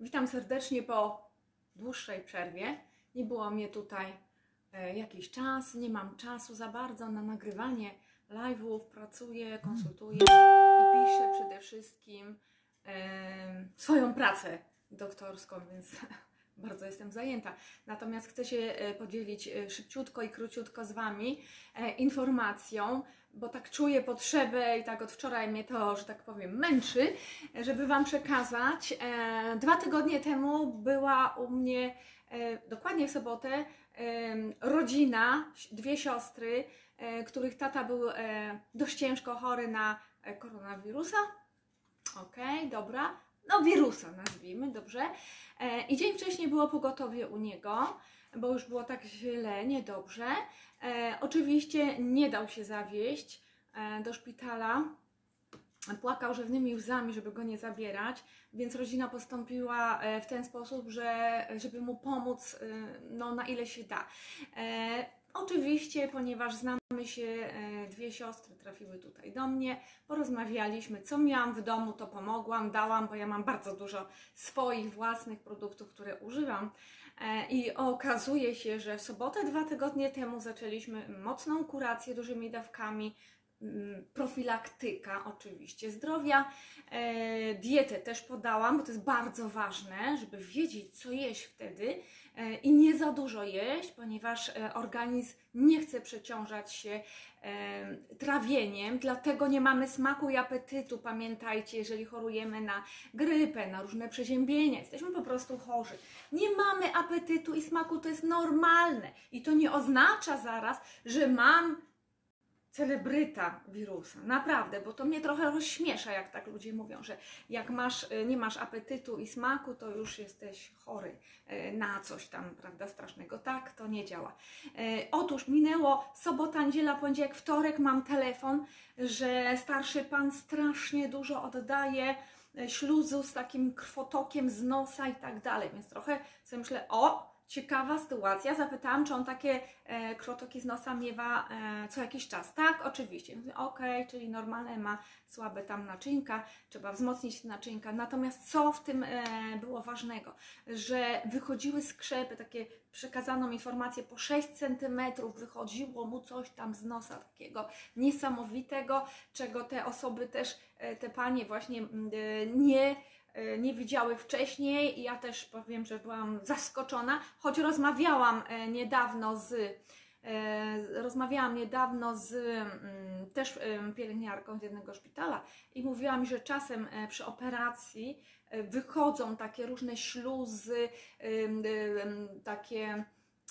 Witam serdecznie po dłuższej przerwie. Nie było mnie tutaj e, jakiś czas, nie mam czasu za bardzo na nagrywanie live'ów, pracuję, konsultuję i piszę przede wszystkim e, swoją pracę doktorską, więc bardzo jestem zajęta. Natomiast chcę się e, podzielić szybciutko i króciutko z Wami informacją, bo tak czuję potrzebę i tak od wczoraj mnie to, że tak powiem, męczy, żeby Wam przekazać. E, Dwa tygodnie temu była u mnie, e, dokładnie w sobotę, e, rodzina, dwie siostry, których tata był dość ciężko chory na koronawirusa. Okej, dobra. No, wirusa nazwijmy, dobrze. E, I dzień wcześniej było pogotowie u niego, bo już było tak źle, niedobrze. E, oczywiście nie dał się zawieść e, do szpitala. Płakał rzewnymi łzami, żeby go nie zabierać, więc rodzina postąpiła w ten sposób, że żeby mu pomóc no, na ile się da. Oczywiście, ponieważ znamy się, e, dwie siostry trafiły tutaj do mnie, porozmawialiśmy, co miałam w domu, to pomogłam, dałam, bo ja mam bardzo dużo swoich własnych produktów, które używam. E, I okazuje się, że w sobotę dwa tygodnie temu zaczęliśmy mocną kurację dużymi dawkami, profilaktyka oczywiście zdrowia. E, dietę też podałam, bo to jest bardzo ważne, żeby wiedzieć, co jeść wtedy e, i nie za dużo jeść, ponieważ e, organizm nie chce przeciążać się e, trawieniem, dlatego nie mamy smaku i apetytu. Pamiętajcie, jeżeli chorujemy na grypę, na różne przeziębienia, jesteśmy po prostu chorzy. Nie mamy apetytu i smaku, to jest normalne. I to nie oznacza zaraz, że mam celebryta wirusa. Naprawdę, bo to mnie trochę rozśmiesza, jak tak ludzie mówią, że jak masz, y, nie masz apetytu i smaku, to już jesteś chory y, na coś tam, prawda, strasznego. Tak, to nie działa. Y, Otóż minęło sobota, niedziela, poniedziałek, wtorek, mam telefon, że starszy pan strasznie dużo oddaje śluzu z takim krwotokiem z nosa i tak dalej, więc trochę sobie myślę, o, ciekawa sytuacja. Zapytałam, czy on takie e, krwotoki z nosa miewa e, co jakiś czas. Tak, oczywiście. Mówię, czyli normalne ma słabe tam naczynka, trzeba wzmocnić naczynka. Natomiast co w tym e, było ważnego? Że wychodziły skrzepy, takie przekazano mi informację, po 6 cm wychodziło mu coś tam z nosa takiego niesamowitego, czego te osoby też, e, te panie właśnie mm, e, nie nie widziały wcześniej i ja też powiem, że byłam zaskoczona, choć rozmawiałam e, niedawno z e, rozmawiałam niedawno z mm, też pielęgniarką z jednego szpitala i mówiła mi, że czasem e, przy operacji e, wychodzą takie różne śluzy, takie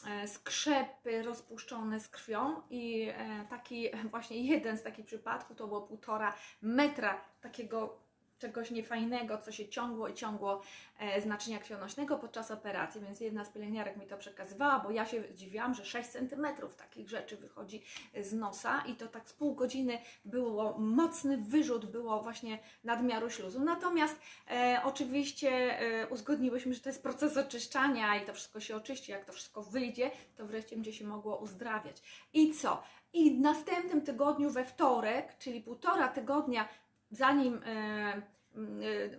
e, skrzepy rozpuszczone z krwią i e, taki właśnie jeden z takich przypadków to było półtora metra takiego czegoś niefajnego, co się ciągło i ciągło e, z naczynia krwionośnego podczas operacji, więc jedna z pielęgniarek mi to przekazywała, bo ja się dziwiłam, że 6 cm takich rzeczy wychodzi z nosa i to tak z pół godziny było mocny wyrzut, było właśnie nadmiaru śluzu. Natomiast e, oczywiście e, uzgodniłyśmy, że to jest proces oczyszczania i to wszystko się oczyści, jak to wszystko wyjdzie, to wreszcie będzie się mogło uzdrawiać. I co? I w następnym tygodniu we wtorek, czyli półtora tygodnia zanim e, e,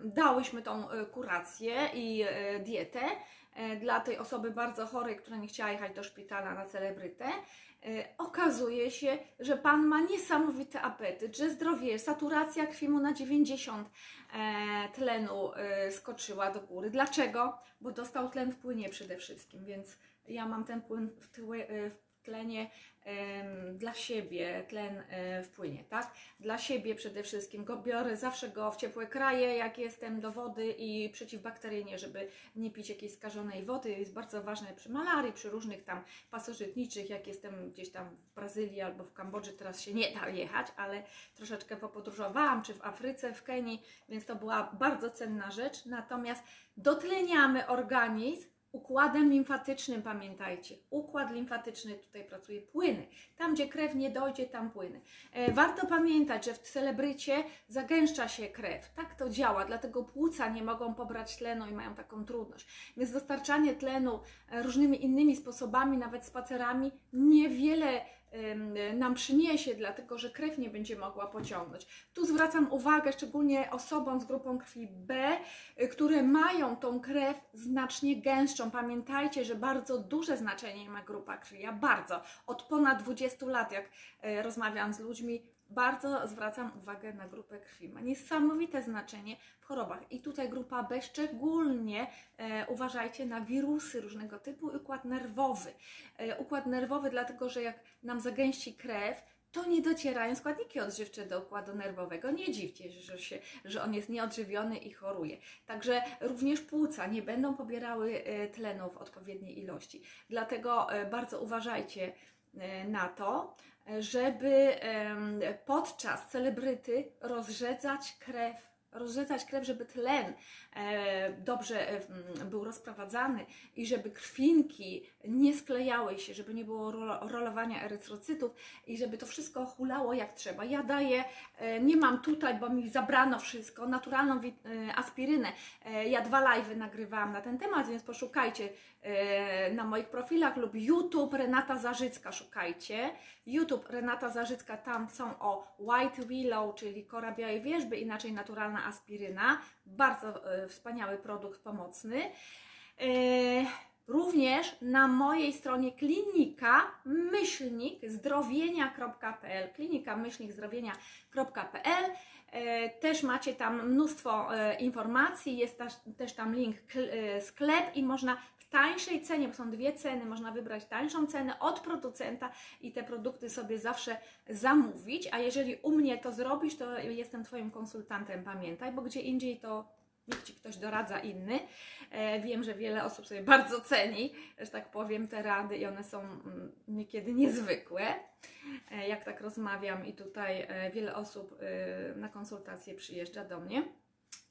dałyśmy tą e, kurację i dietę dla tej osoby bardzo chorej, która nie chciała jechać do szpitala na celebrytę, okazuje się, że pan ma niesamowity apetyt, że zdrowie, saturacja krwi mu na 90 e, tlenu skoczyła do góry. Dlaczego? Bo dostał tlen w płynie przede wszystkim, więc ja mam ten płyn w, tyłe, e, w tlenie dla siebie, tlen e, w płynie, tak? Dla siebie przede wszystkim go biorę, zawsze go w ciepłe kraje, jak jestem do wody i przeciwbakteryjnie, żeby nie pić jakiejś skażonej wody. Jest bardzo ważne przy malarii, przy różnych tam pasożytniczych, jak jestem gdzieś tam w Brazylii albo w Kambodży, teraz się nie da jechać, ale troszeczkę popodróżowałam, czy w Afryce, w Kenii, więc to była bardzo cenna rzecz. Natomiast dotleniamy organizm, układem limfatycznym, pamiętajcie. Układ limfatyczny tutaj pracuje płyny. Tam, gdzie krew nie dojdzie, tam płyny. E, warto pamiętać, że w celebrycie zagęszcza się krew. Tak to działa, dlatego płuca nie mogą pobrać tlenu i mają taką trudność. Więc dostarczanie tlenu e, różnymi innymi sposobami, nawet spacerami, niewiele nam przyniesie, dlatego że krew nie będzie mogła pociągnąć. Tu zwracam uwagę szczególnie osobom z grupą krwi B, y, które mają tą krew znacznie gęstszą. Pamiętajcie, że bardzo duże znaczenie ma grupa krwi. Ja bardzo, od ponad 20 lat, jak y, rozmawiam z ludźmi, bardzo zwracam uwagę na grupę krwi. Ma niesamowite znaczenie w chorobach. I tutaj grupa B szczególnie e, uważajcie na wirusy różnego typu i układ nerwowy. E, układ nerwowy, dlatego że jak nam zagęści krew, to nie docierają składniki odżywcze do układu nerwowego. Nie dziwcie się, że, się, że on jest nieodżywiony i choruje. Także również płuca nie będą pobierały e, tlenu w odpowiedniej ilości. Dlatego e, bardzo uważajcie e, na to, żeby podczas celebryty rozrzedzać krew rozrzedzać krew, żeby tlen dobrze e, m, był rozprowadzany i żeby krwinki nie sklejały się, żeby nie było ro, rolowania erytrocytów i żeby to wszystko hulało jak trzeba. Ja daję, e, nie mam tutaj, bo mi zabrano wszystko, naturalną e, aspirynę. E, ja dwa live'y nagrywałam na ten temat, więc poszukajcie e, na moich profilach lub YouTube Renata Zarzycka szukajcie. YouTube Renata Zarzycka, tam są o White Willow, czyli kora białej wierzby, inaczej naturalna aspiryna. Bardzo e, wspaniały produkt pomocny. E, również na mojej stronie klinika myślnik zdrowienia.pl klinika myślnik zdrowienia.pl E, Też macie tam mnóstwo informacji, jest też, tam link kl- sklep i można w tańszej cenie, bo są dwie ceny, można wybrać tańszą cenę od producenta i te produkty sobie zawsze zamówić. A jeżeli u mnie to zrobisz, to jestem Twoim konsultantem, pamiętaj, bo gdzie indziej to niech Ci ktoś doradza inny. E, Wiem, że wiele osób sobie bardzo ceni, że tak powiem, te rady i one są mm, niekiedy niezwykłe. E, Jak tak rozmawiam i tutaj e, wiele osób na konsultacje przyjeżdża do mnie.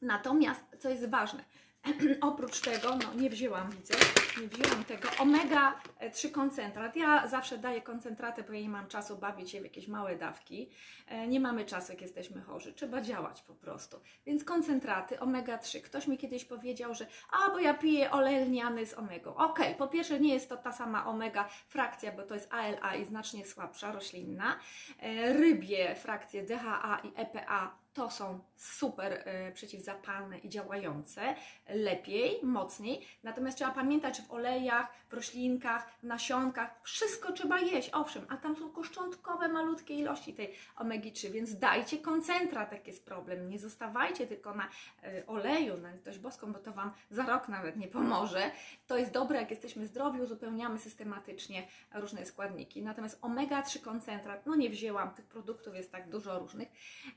Natomiast, co jest ważne, oprócz tego, no nie wzięłam, widzę, nie wzięłam tego, omega-3 koncentrat. Ja zawsze daję koncentraty, bo ja nie mam czasu bawić się w jakieś małe dawki. E, Nie mamy czasu, jak jesteśmy chorzy. Trzeba działać po prostu. Więc koncentraty omega-3. Ktoś mi kiedyś powiedział, że a, bo ja piję olej lniany z omegą. Okej, po pierwsze nie jest to ta sama omega frakcja, bo to jest ALA i znacznie słabsza, roślinna. E, Rybie frakcje DHA i EPA to są super e, przeciwzapalne i działające lepiej, mocniej. Natomiast trzeba pamiętać, że w olejach, w roślinkach, w nasionkach wszystko trzeba jeść, owszem, a tam są tylko szczątkowe, malutkie ilości tej omegi-3, więc dajcie koncentrat, jak jest problem. Nie zostawajcie tylko na e, oleju, na litość boską, bo to Wam za rok nawet nie pomoże. To jest dobre, jak jesteśmy zdrowi, uzupełniamy systematycznie różne składniki. Natomiast omega-3 koncentrat, no nie wzięłam, tych produktów jest tak dużo różnych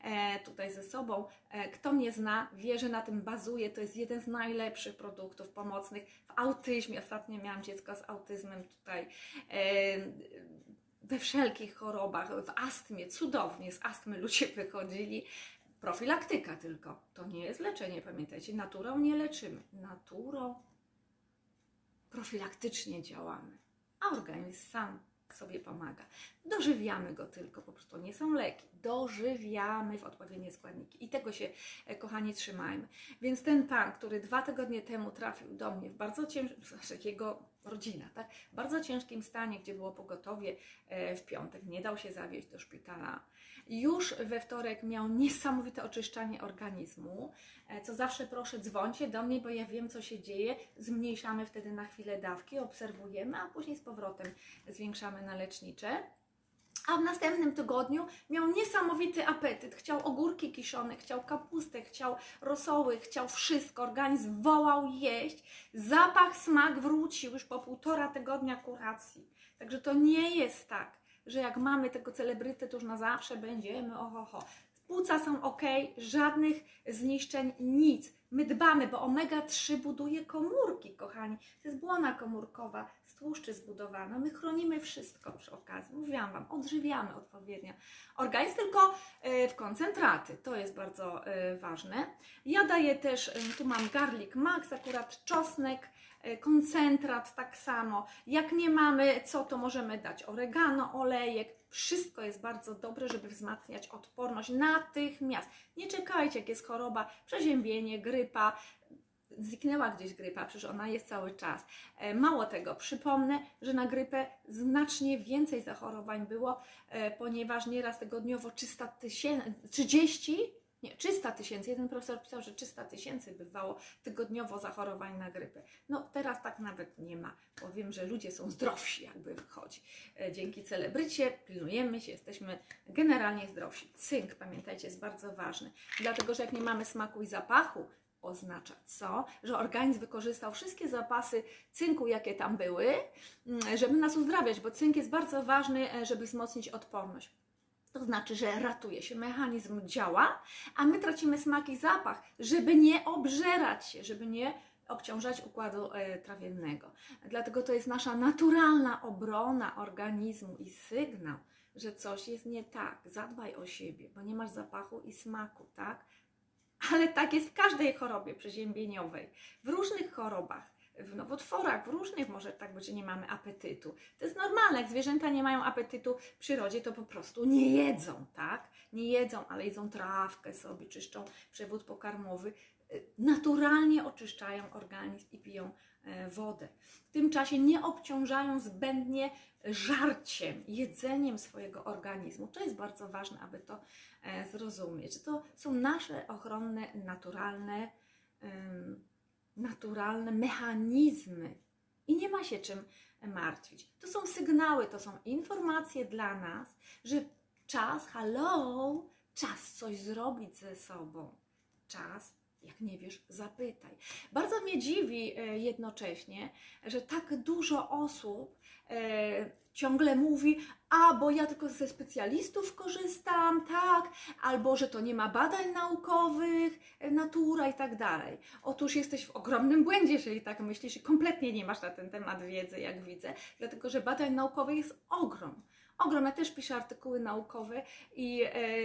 e, tutaj ze sobą. E, kto mnie zna, wie, że na tym bazuje. To jest jeden z najlepszych produktów pomocnych w autyzmie. Ostatnio miałam dziecko z autyzmem tutaj. E, we wszelkich chorobach, w astmie, cudownie, z astmy ludzie wychodzili. Profilaktyka tylko, to nie jest leczenie, pamiętajcie, naturą nie leczymy, naturą profilaktycznie działamy, a organizm sam sobie pomaga. Dożywiamy go tylko, po prostu nie są leki. Dożywiamy w odpowiednie składniki i tego się, e, kochani, trzymajmy. Więc ten pan, który dwa tygodnie temu trafił do mnie w bardzo ciężkim, jego rodzina, tak, w bardzo ciężkim stanie, gdzie było pogotowie e, w piątek, nie dał się zawieźć do szpitala. Już we wtorek miał niesamowite oczyszczanie organizmu, e, co zawsze proszę dzwońcie do mnie, bo ja wiem, co się dzieje. Zmniejszamy wtedy na chwilę dawki, obserwujemy, a później z powrotem zwiększamy na lecznicze. A w następnym tygodniu miał niesamowity apetyt. Chciał ogórki kiszone, chciał kapustę, chciał rosoły, chciał wszystko. Organizm wołał jeść. Zapach, smak wrócił już po półtora tygodnia kuracji. Także to nie jest tak, że jak mamy tego celebrytę, to już na zawsze będziemy ohoho. Płuca są ok, żadnych zniszczeń, nic. My dbamy, bo omega-3 buduje komórki, kochani. To jest błona komórkowa, z tłuszczy zbudowana. My chronimy wszystko przy okazji. Mówiłam Wam, odżywiamy odpowiednio. Organizm tylko e, w koncentraty, to jest bardzo e, ważne. Ja daję też, e, tu mam garlic max, akurat czosnek, koncentrat tak samo. Jak nie mamy co, to możemy dać oregano, olejek. Wszystko jest bardzo dobre, żeby wzmacniać odporność natychmiast. Nie czekajcie, jak jest choroba, przeziębienie, grypa. zniknęła gdzieś grypa, przecież ona jest cały czas. E, Mało tego, przypomnę, że na grypę znacznie więcej zachorowań było, e, ponieważ nieraz tygodniowo 300 tysięcy, 30, nie, 300 tysięcy, jeden profesor pisał, że 300 tysięcy bywało tygodniowo zachorowań na grypę. No teraz tak nawet nie ma, bo wiem, że ludzie są zdrowsi, jakby wychodzi. E, Dzięki celebrycie pilnujemy się, jesteśmy generalnie zdrowsi. Cynk, pamiętajcie, jest bardzo ważny, dlatego że jak nie mamy smaku i zapachu, oznacza co? Że organizm wykorzystał wszystkie zapasy cynku, jakie tam były, mm, żeby nas uzdrawiać, bo cynk jest bardzo ważny, e, żeby wzmocnić odporność. To znaczy, że ratuje się, mechanizm działa, a my tracimy smak i zapach, żeby nie obżerać się, żeby nie obciążać układu e, trawiennego. Dlatego to jest nasza naturalna obrona organizmu i sygnał, że coś jest nie tak. Zadbaj o siebie, bo nie masz zapachu i smaku, tak? Ale tak jest w każdej chorobie przeziębieniowej, w różnych chorobach, w nowotworach, w różnych może tak być, że nie mamy apetytu. To jest normalne, jak zwierzęta nie mają apetytu w przyrodzie, to po prostu nie jedzą, tak? Nie jedzą, ale jedzą trawkę sobie, czyszczą przewód pokarmowy, y, naturalnie oczyszczają organizm i piją e, wodę. W tym czasie nie obciążają zbędnie żarciem, jedzeniem swojego organizmu. To jest bardzo ważne, aby to e, zrozumieć. To są nasze ochronne, naturalne, em, naturalne mechanizmy i nie ma się czym martwić. To są sygnały, to są informacje dla nas, że czas, hello, czas coś zrobić ze sobą. Czas, jak nie wiesz, zapytaj. Bardzo mnie dziwi e, jednocześnie, że tak dużo osób e, ciągle mówi, a bo ja tylko ze specjalistów korzystam, tak, albo że to nie ma badań naukowych, e, natura i tak dalej. Otóż jesteś w ogromnym błędzie, jeżeli tak myślisz i kompletnie nie masz na ten temat wiedzy, jak widzę, dlatego że badań naukowych jest ogrom. Ogrom. Ja też piszę artykuły naukowe i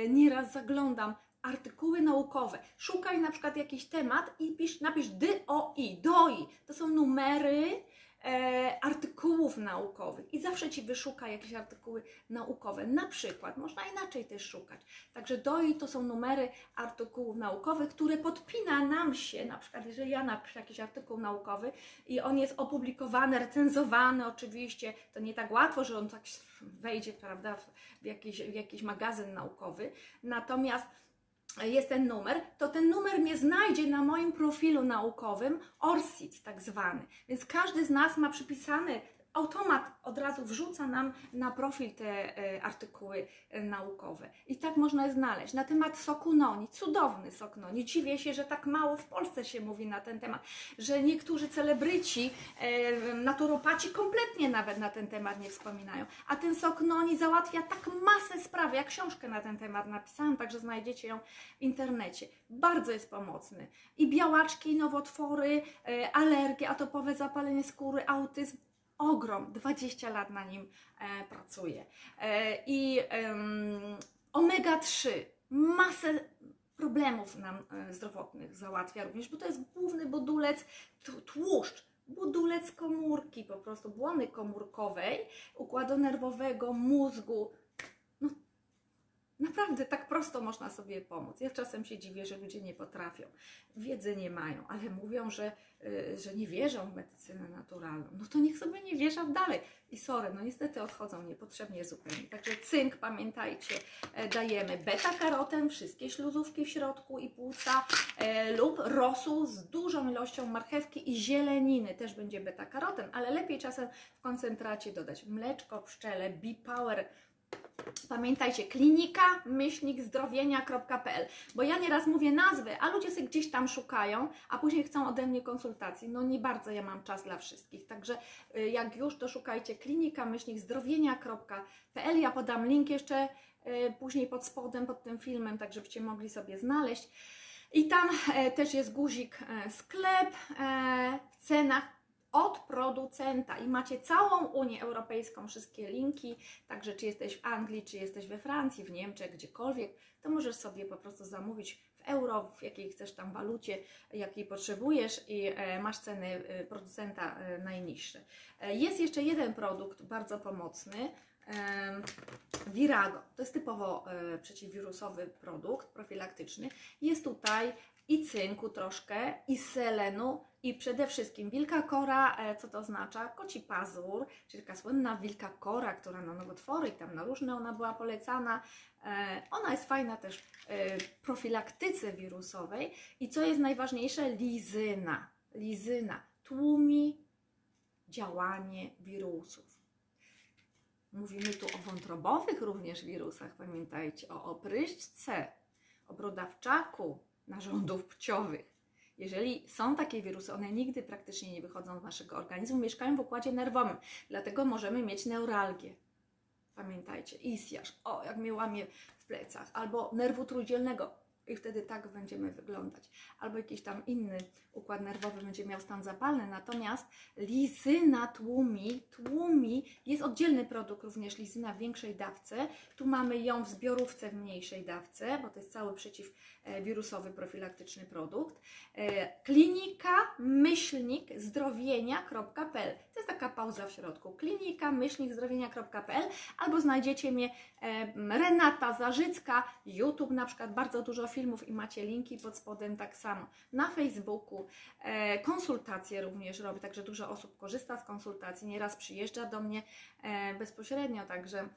nieraz zaglądam artykuły naukowe. Szukaj na przykład jakiś temat i pisz, napisz DOI, DOI. To są numery e, artykułów naukowych i zawsze Ci wyszuka jakieś artykuły naukowe. Na przykład, można inaczej też szukać. Także DOI to są numery artykułów naukowych, które podpina nam się, na przykład jeżeli ja napiszę jakiś artykuł naukowy i on jest opublikowany, recenzowany oczywiście, to nie tak łatwo, że on tak wejdzie, prawda, w, jakiś, w jakiś magazyn naukowy. Natomiast jest ten numer, to ten numer mnie znajdzie na moim profilu naukowym, ORCID tak zwany. Więc każdy z nas ma przypisany, automat od razu wrzuca nam na profil te e, artykuły e, naukowe. I tak można je znaleźć. Na temat soku noni, cudowny sok noni. Dziwię się, że tak mało w Polsce się mówi na ten temat, że niektórzy celebryci, e, naturopaci kompletnie nawet na ten temat nie wspominają. A ten sok noni załatwia tak masę spraw. Ja książkę na ten temat napisałam, także znajdziecie ją w internecie. Bardzo jest pomocny. I białaczki, nowotwory, alergie, atopowe zapalenie skóry, autyzm, ogrom, 20 lat na nim e, pracuję. E, I em, omega-3, masę problemów nam e, zdrowotnych załatwia również, bo to jest główny budulec, tłuszcz, budulec komórki, po prostu błony komórkowej, układu nerwowego, mózgu. Naprawdę tak prosto można sobie pomóc. Ja czasem się dziwię, że ludzie nie potrafią, wiedzy nie mają, ale mówią, że, y, że nie wierzą w medycynę naturalną. No to niech sobie nie wierzą dalej. I sorry, no niestety odchodzą niepotrzebnie zupełnie. Także cynk, pamiętajcie, e, dajemy beta-karoten, wszystkie śluzówki w środku i płuca e, lub rosół z dużą ilością marchewki i zieleniny, też będzie beta-karoten, ale lepiej czasem w koncentracie dodać mleczko, pszczele, B-Power, Pamiętajcie, klinika myślnik zdrowienia.pl, bo ja nieraz mówię nazwy, a ludzie sobie gdzieś tam szukają, a później chcą ode mnie konsultacji. No nie bardzo ja mam czas dla wszystkich, także y, jak już, to szukajcie klinika myślnik zdrowienia.pl. Ja podam link jeszcze y, później pod spodem, pod tym filmem, tak żebyście mogli sobie znaleźć. I tam e, też jest guzik e, sklep e, w cenach od producenta i macie całą Unię Europejską, wszystkie linki, także czy jesteś w Anglii, czy jesteś we Francji, w Niemczech, gdziekolwiek, to możesz sobie po prostu zamówić w euro, w jakiej chcesz tam walucie, jakiej potrzebujesz i e, masz ceny e, producenta e, najniższe. Jest jeszcze jeden produkt bardzo pomocny, Virago. To jest typowo przeciwwirusowy produkt profilaktyczny. Jest tutaj i cynku troszkę, i selenu, i przede wszystkim wilka kora, e, co to oznacza? Koci pazur, czyli taka słynna wilka kora, która na nowotwory i tam na różne ona była polecana. E, Ona jest fajna też e, w profilaktyce wirusowej. I co jest najważniejsze? Lizyna. Lizyna tłumi działanie wirusów. Mówimy tu o wątrobowych również wirusach, pamiętajcie, o opryszczce, o brodawczaku, narządów płciowych. Jeżeli są takie wirusy, one nigdy praktycznie nie wychodzą z naszego organizmu, mieszkają w układzie nerwowym, dlatego możemy mieć neuralgię. Pamiętajcie, isjasz, o jak mnie łamie w plecach, albo nerwu trójdzielnego i wtedy tak będziemy wyglądać, albo jakiś tam inny układ nerwowy będzie miał stan zapalny, natomiast lizyna tłumi, tłumi, jest oddzielny produkt również lizyna w większej dawce, tu mamy ją w zbiorówce w mniejszej dawce, bo to jest cały przeciwwirusowy profilaktyczny produkt. E, Klinika myślnik zdrowienia.pl to jest taka pauza w środku. Klinika myślnik zdrowienia.pl albo znajdziecie mnie e, Renata Zarzycka, YouTube na przykład, bardzo dużo filmów i macie linki pod spodem tak samo. Na Facebooku e, konsultacje również robię, także dużo osób korzysta z konsultacji, nieraz przyjeżdża do mnie e, bezpośrednio, także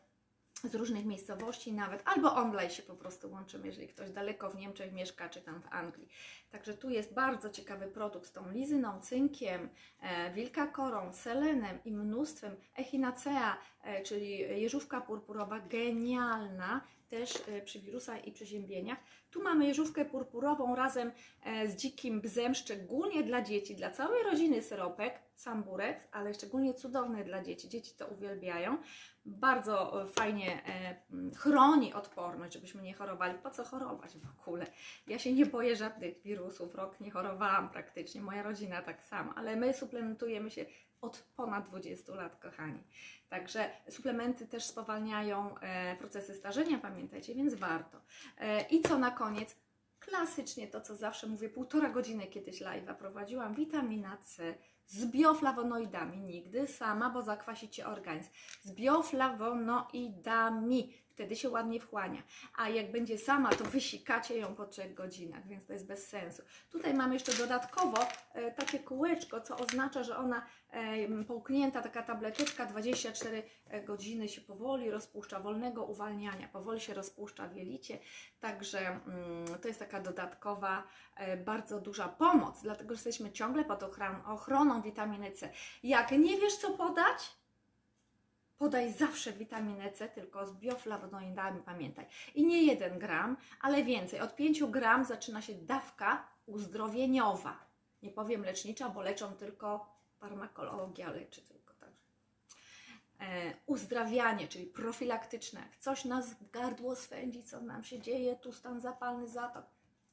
z różnych miejscowości nawet, albo online się po prostu łączymy, jeżeli ktoś daleko w Niemczech mieszka, czy tam w Anglii. Także tu jest bardzo ciekawy produkt z tą lizyną, cynkiem, e, wilkakorą, selenem i mnóstwem echinacea, e, czyli jeżówka purpurowa, genialna, też e, przy wirusach i przeziębieniach. Tu mamy jeżówkę purpurową razem e, z dzikim bzem, szczególnie dla dzieci, dla całej rodziny syropek, samburek, ale szczególnie cudowny dla dzieci. Dzieci to uwielbiają. Bardzo fajnie e, chroni odporność, żebyśmy nie chorowali. Po co chorować w ogóle? Ja się nie boję żadnych wirusów. Rok nie chorowałam praktycznie, moja rodzina tak samo, ale my suplementujemy się od ponad 20 lat, kochani. Także suplementy też spowalniają e, procesy starzenia, pamiętajcie, więc warto. E, I co na koniec? Klasycznie to, co zawsze mówię, półtora godziny kiedyś live'a prowadziłam, witamina C z bioflawonoidami, nigdy sama, bo zakwasicie organizm, z bioflawonoidami, wtedy się ładnie wchłania, a jak będzie sama, to wysikacie ją po 3 godzinach, więc to jest bez sensu. Tutaj mamy jeszcze dodatkowo e, takie kółeczko, co oznacza, że ona e, połknięta, taka tableteczka 24 godziny się powoli rozpuszcza, wolnego uwalniania, powoli się rozpuszcza w jelicie, także mm, to jest taka dodatkowa, e, bardzo duża pomoc, dlatego że jesteśmy ciągle pod ochron witaminy C. Jak nie wiesz, co podać, podaj zawsze witaminę C, tylko z bioflawonoidami, pamiętaj. I nie 1 gram, ale więcej. Od 5 gram zaczyna się dawka uzdrowieniowa. Nie powiem lecznicza, bo leczą tylko farmakologia leczy tylko. Także. E, uzdrawianie, czyli profilaktyczne. Coś nas gardło swędzi, co nam się dzieje, tu stan zapalny, zatok.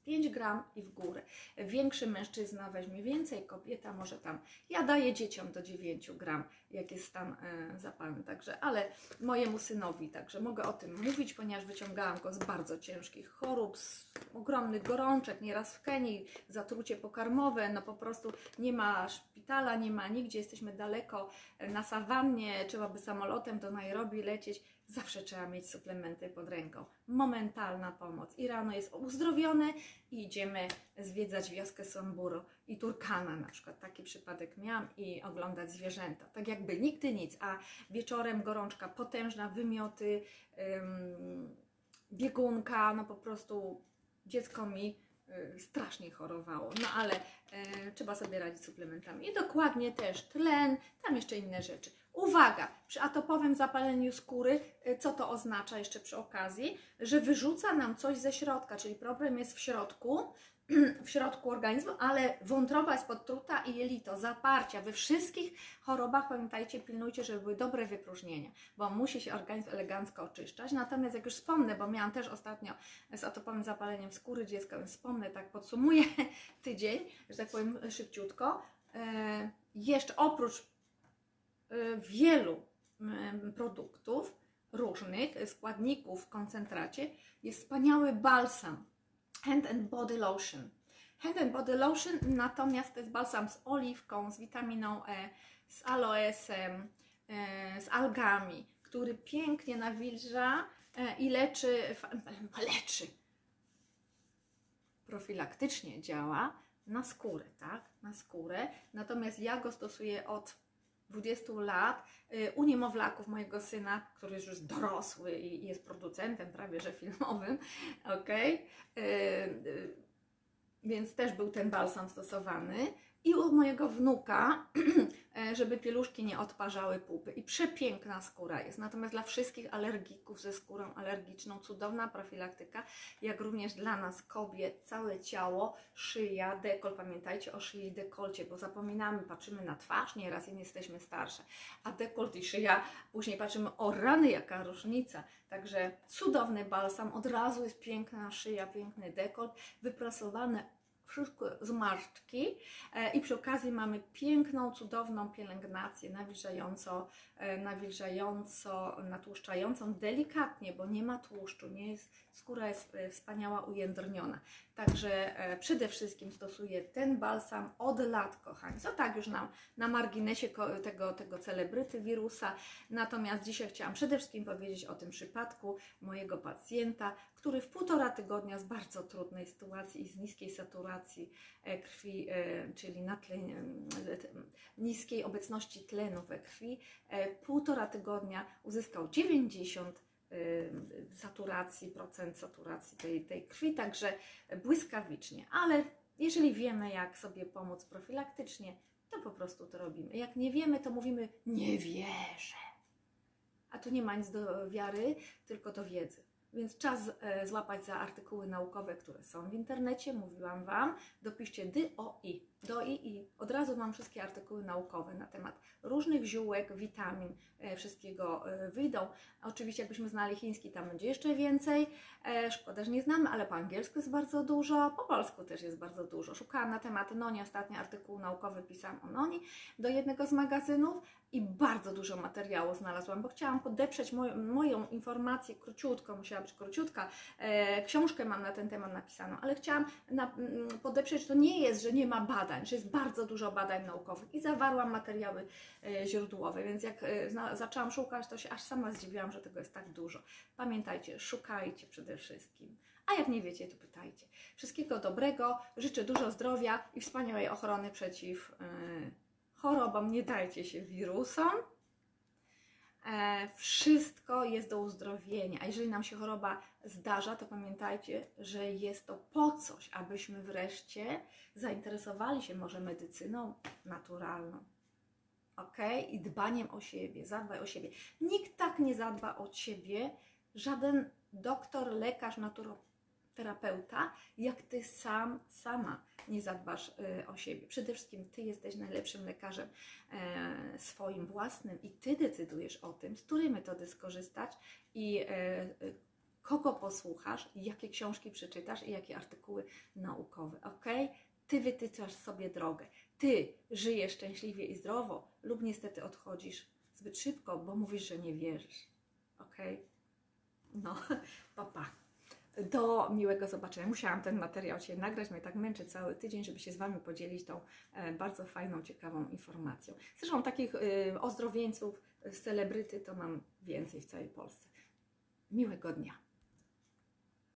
5 gram i w górę. Większy mężczyzna weźmie więcej, kobieta może tam. Ja daję dzieciom do 9 gram, jak jest stan e, zapalny, także, ale mojemu synowi, także mogę o tym mówić, ponieważ wyciągałam go z bardzo ciężkich chorób, z ogromnych gorączek, nieraz w Kenii, zatrucie pokarmowe, no po prostu nie ma szpitala, nie ma nigdzie, jesteśmy daleko e, na sawannie, trzeba by samolotem do Nairobi lecieć, zawsze trzeba mieć suplementy pod ręką. Momentalna pomoc. I rano jest uzdrowiony i idziemy zwiedzać wioskę Samburu i Turkana na przykład. Taki przypadek miałam i oglądać zwierzęta. Tak jakby nigdy nic, a wieczorem gorączka potężna, wymioty, ym, biegunka, no po prostu dziecko mi y, strasznie chorowało, no ale y, trzeba sobie radzić suplementami. I dokładnie też tlen, tam jeszcze inne rzeczy. Uwaga, przy atopowym zapaleniu skóry, y, co to oznacza jeszcze przy okazji? Że wyrzuca nam coś ze środka, czyli problem jest w środku, w środku organizmu, ale wątroba jest podtruta i jelito, zaparcia. We wszystkich chorobach pamiętajcie, pilnujcie, żeby były dobre wypróżnienia, bo musi się organizm elegancko oczyszczać. Natomiast jak już wspomnę, bo miałam też ostatnio z atopowym zapaleniem skóry dziecka, więc wspomnę, tak podsumuję tydzień, że tak powiem szybciutko. E, jeszcze oprócz e, wielu produktów, różnych składników w koncentracie, jest wspaniały balsam Hand and Body Lotion. Hand and Body Lotion natomiast to jest balsam z oliwką, z witaminą E, z aloesem, e, z algami, który pięknie nawilża e, i leczy, leczy, profilaktycznie działa na skórę, tak? Na skórę. Natomiast ja go stosuję od 20 lat y, u niemowlaków mojego syna, który już jest dorosły i jest producentem prawie że filmowym, ok? Więc też był ten balsam stosowany. I u mojego wnuka, e, żeby pieluszki nie odparzały pupy. I przepiękna skóra jest. Natomiast dla wszystkich alergików ze skórą alergiczną, cudowna profilaktyka, jak również dla nas kobiet, całe ciało, szyja, dekol. Pamiętajcie o szyi i dekolcie, bo zapominamy, patrzymy na twarz nieraz i nie jesteśmy starsze. A dekolt i szyja, później patrzymy, o rany, jaka różnica. Także cudowny balsam, od razu jest piękna szyja, piękny dekolt, wyprasowane zmarszczki e, i przy okazji mamy piękną, cudowną pielęgnację nawilżająco, e, nawilżająco, natłuszczającą delikatnie, bo nie ma tłuszczu, nie jest, skóra jest e, wspaniała, ujędrniona. Także przede wszystkim stosuję ten balsam od lat, kochani. Co tak już na, na marginesie tego, tego celebryty wirusa. Natomiast dzisiaj chciałam przede wszystkim powiedzieć o tym przypadku mojego pacjenta, który w półtora tygodnia z bardzo trudnej sytuacji i z niskiej saturacji e, krwi, e, czyli na tle, e, niskiej obecności tlenu we krwi, półtora tygodnia uzyskał 90 saturacji, procent saturacji tej, tej krwi, także błyskawicznie. Ale jeżeli wiemy, jak sobie pomóc profilaktycznie, to po prostu to robimy. Jak nie wiemy, to mówimy nie wierzę. A tu nie ma nic do wiary, tylko do wiedzy. Więc czas e, złapać za artykuły naukowe, które są w internecie. Mówiłam Wam, dopiszcie DOI. DOI i od razu mam wszystkie artykuły naukowe na temat różnych ziółek, witamin, e, wszystkiego e, wyjdą. Oczywiście, jakbyśmy znali chiński, tam będzie jeszcze więcej. Szkoda, że nie znamy, ale po angielsku jest bardzo dużo, po polsku też jest bardzo dużo. Szukałam na temat noni, ostatni artykuł naukowy pisałam o noni do jednego z magazynów i bardzo dużo materiału znalazłam, bo chciałam podeprzeć moją, moją informację króciutko, musiała być króciutka. E, książkę mam na ten temat napisaną, ale chciałam na, podeprzeć, że to nie jest, że nie ma badań, że jest bardzo dużo badań naukowych i zawarłam materiały e, źródłowe, więc jak e, zaczęłam szukać, to się aż sama zdziwiłam, że tego jest tak dużo. Pamiętajcie, szukajcie przede wszystkim. A jak nie wiecie, to pytajcie. Wszystkiego dobrego, życzę dużo zdrowia i wspaniałej ochrony przeciw. Yy, chorobom, nie dajcie się wirusom. E, wszystko jest do uzdrowienia. A jeżeli nam się choroba zdarza, to pamiętajcie, że jest to po coś, abyśmy wreszcie zainteresowali się może medycyną naturalną. Ok? I dbaniem o siebie, zadbaj o siebie. Nikt tak nie zadba o siebie, żaden doktor, lekarz, naturopat terapeuta, jak ty sam, sama nie zadbasz y, o siebie. Przede wszystkim ty jesteś najlepszym lekarzem e, swoim własnym i ty decydujesz o tym, z której metody skorzystać i e, e, kogo posłuchasz, jakie książki przeczytasz i jakie artykuły naukowe. Ok? Ty wytyczasz sobie drogę. Ty żyjesz szczęśliwie i zdrowo, lub niestety odchodzisz zbyt szybko, bo mówisz, że nie wierzysz. Ok? No, papa. Pa do miłego zobaczenia. Musiałam ten materiał Cię nagrać, mnie tak męczy cały tydzień, żeby się z Wami podzielić tą e, bardzo fajną, ciekawą informacją. Zresztą takich y, ozdrowieńców, celebryty to mam więcej w całej Polsce. Miłego dnia.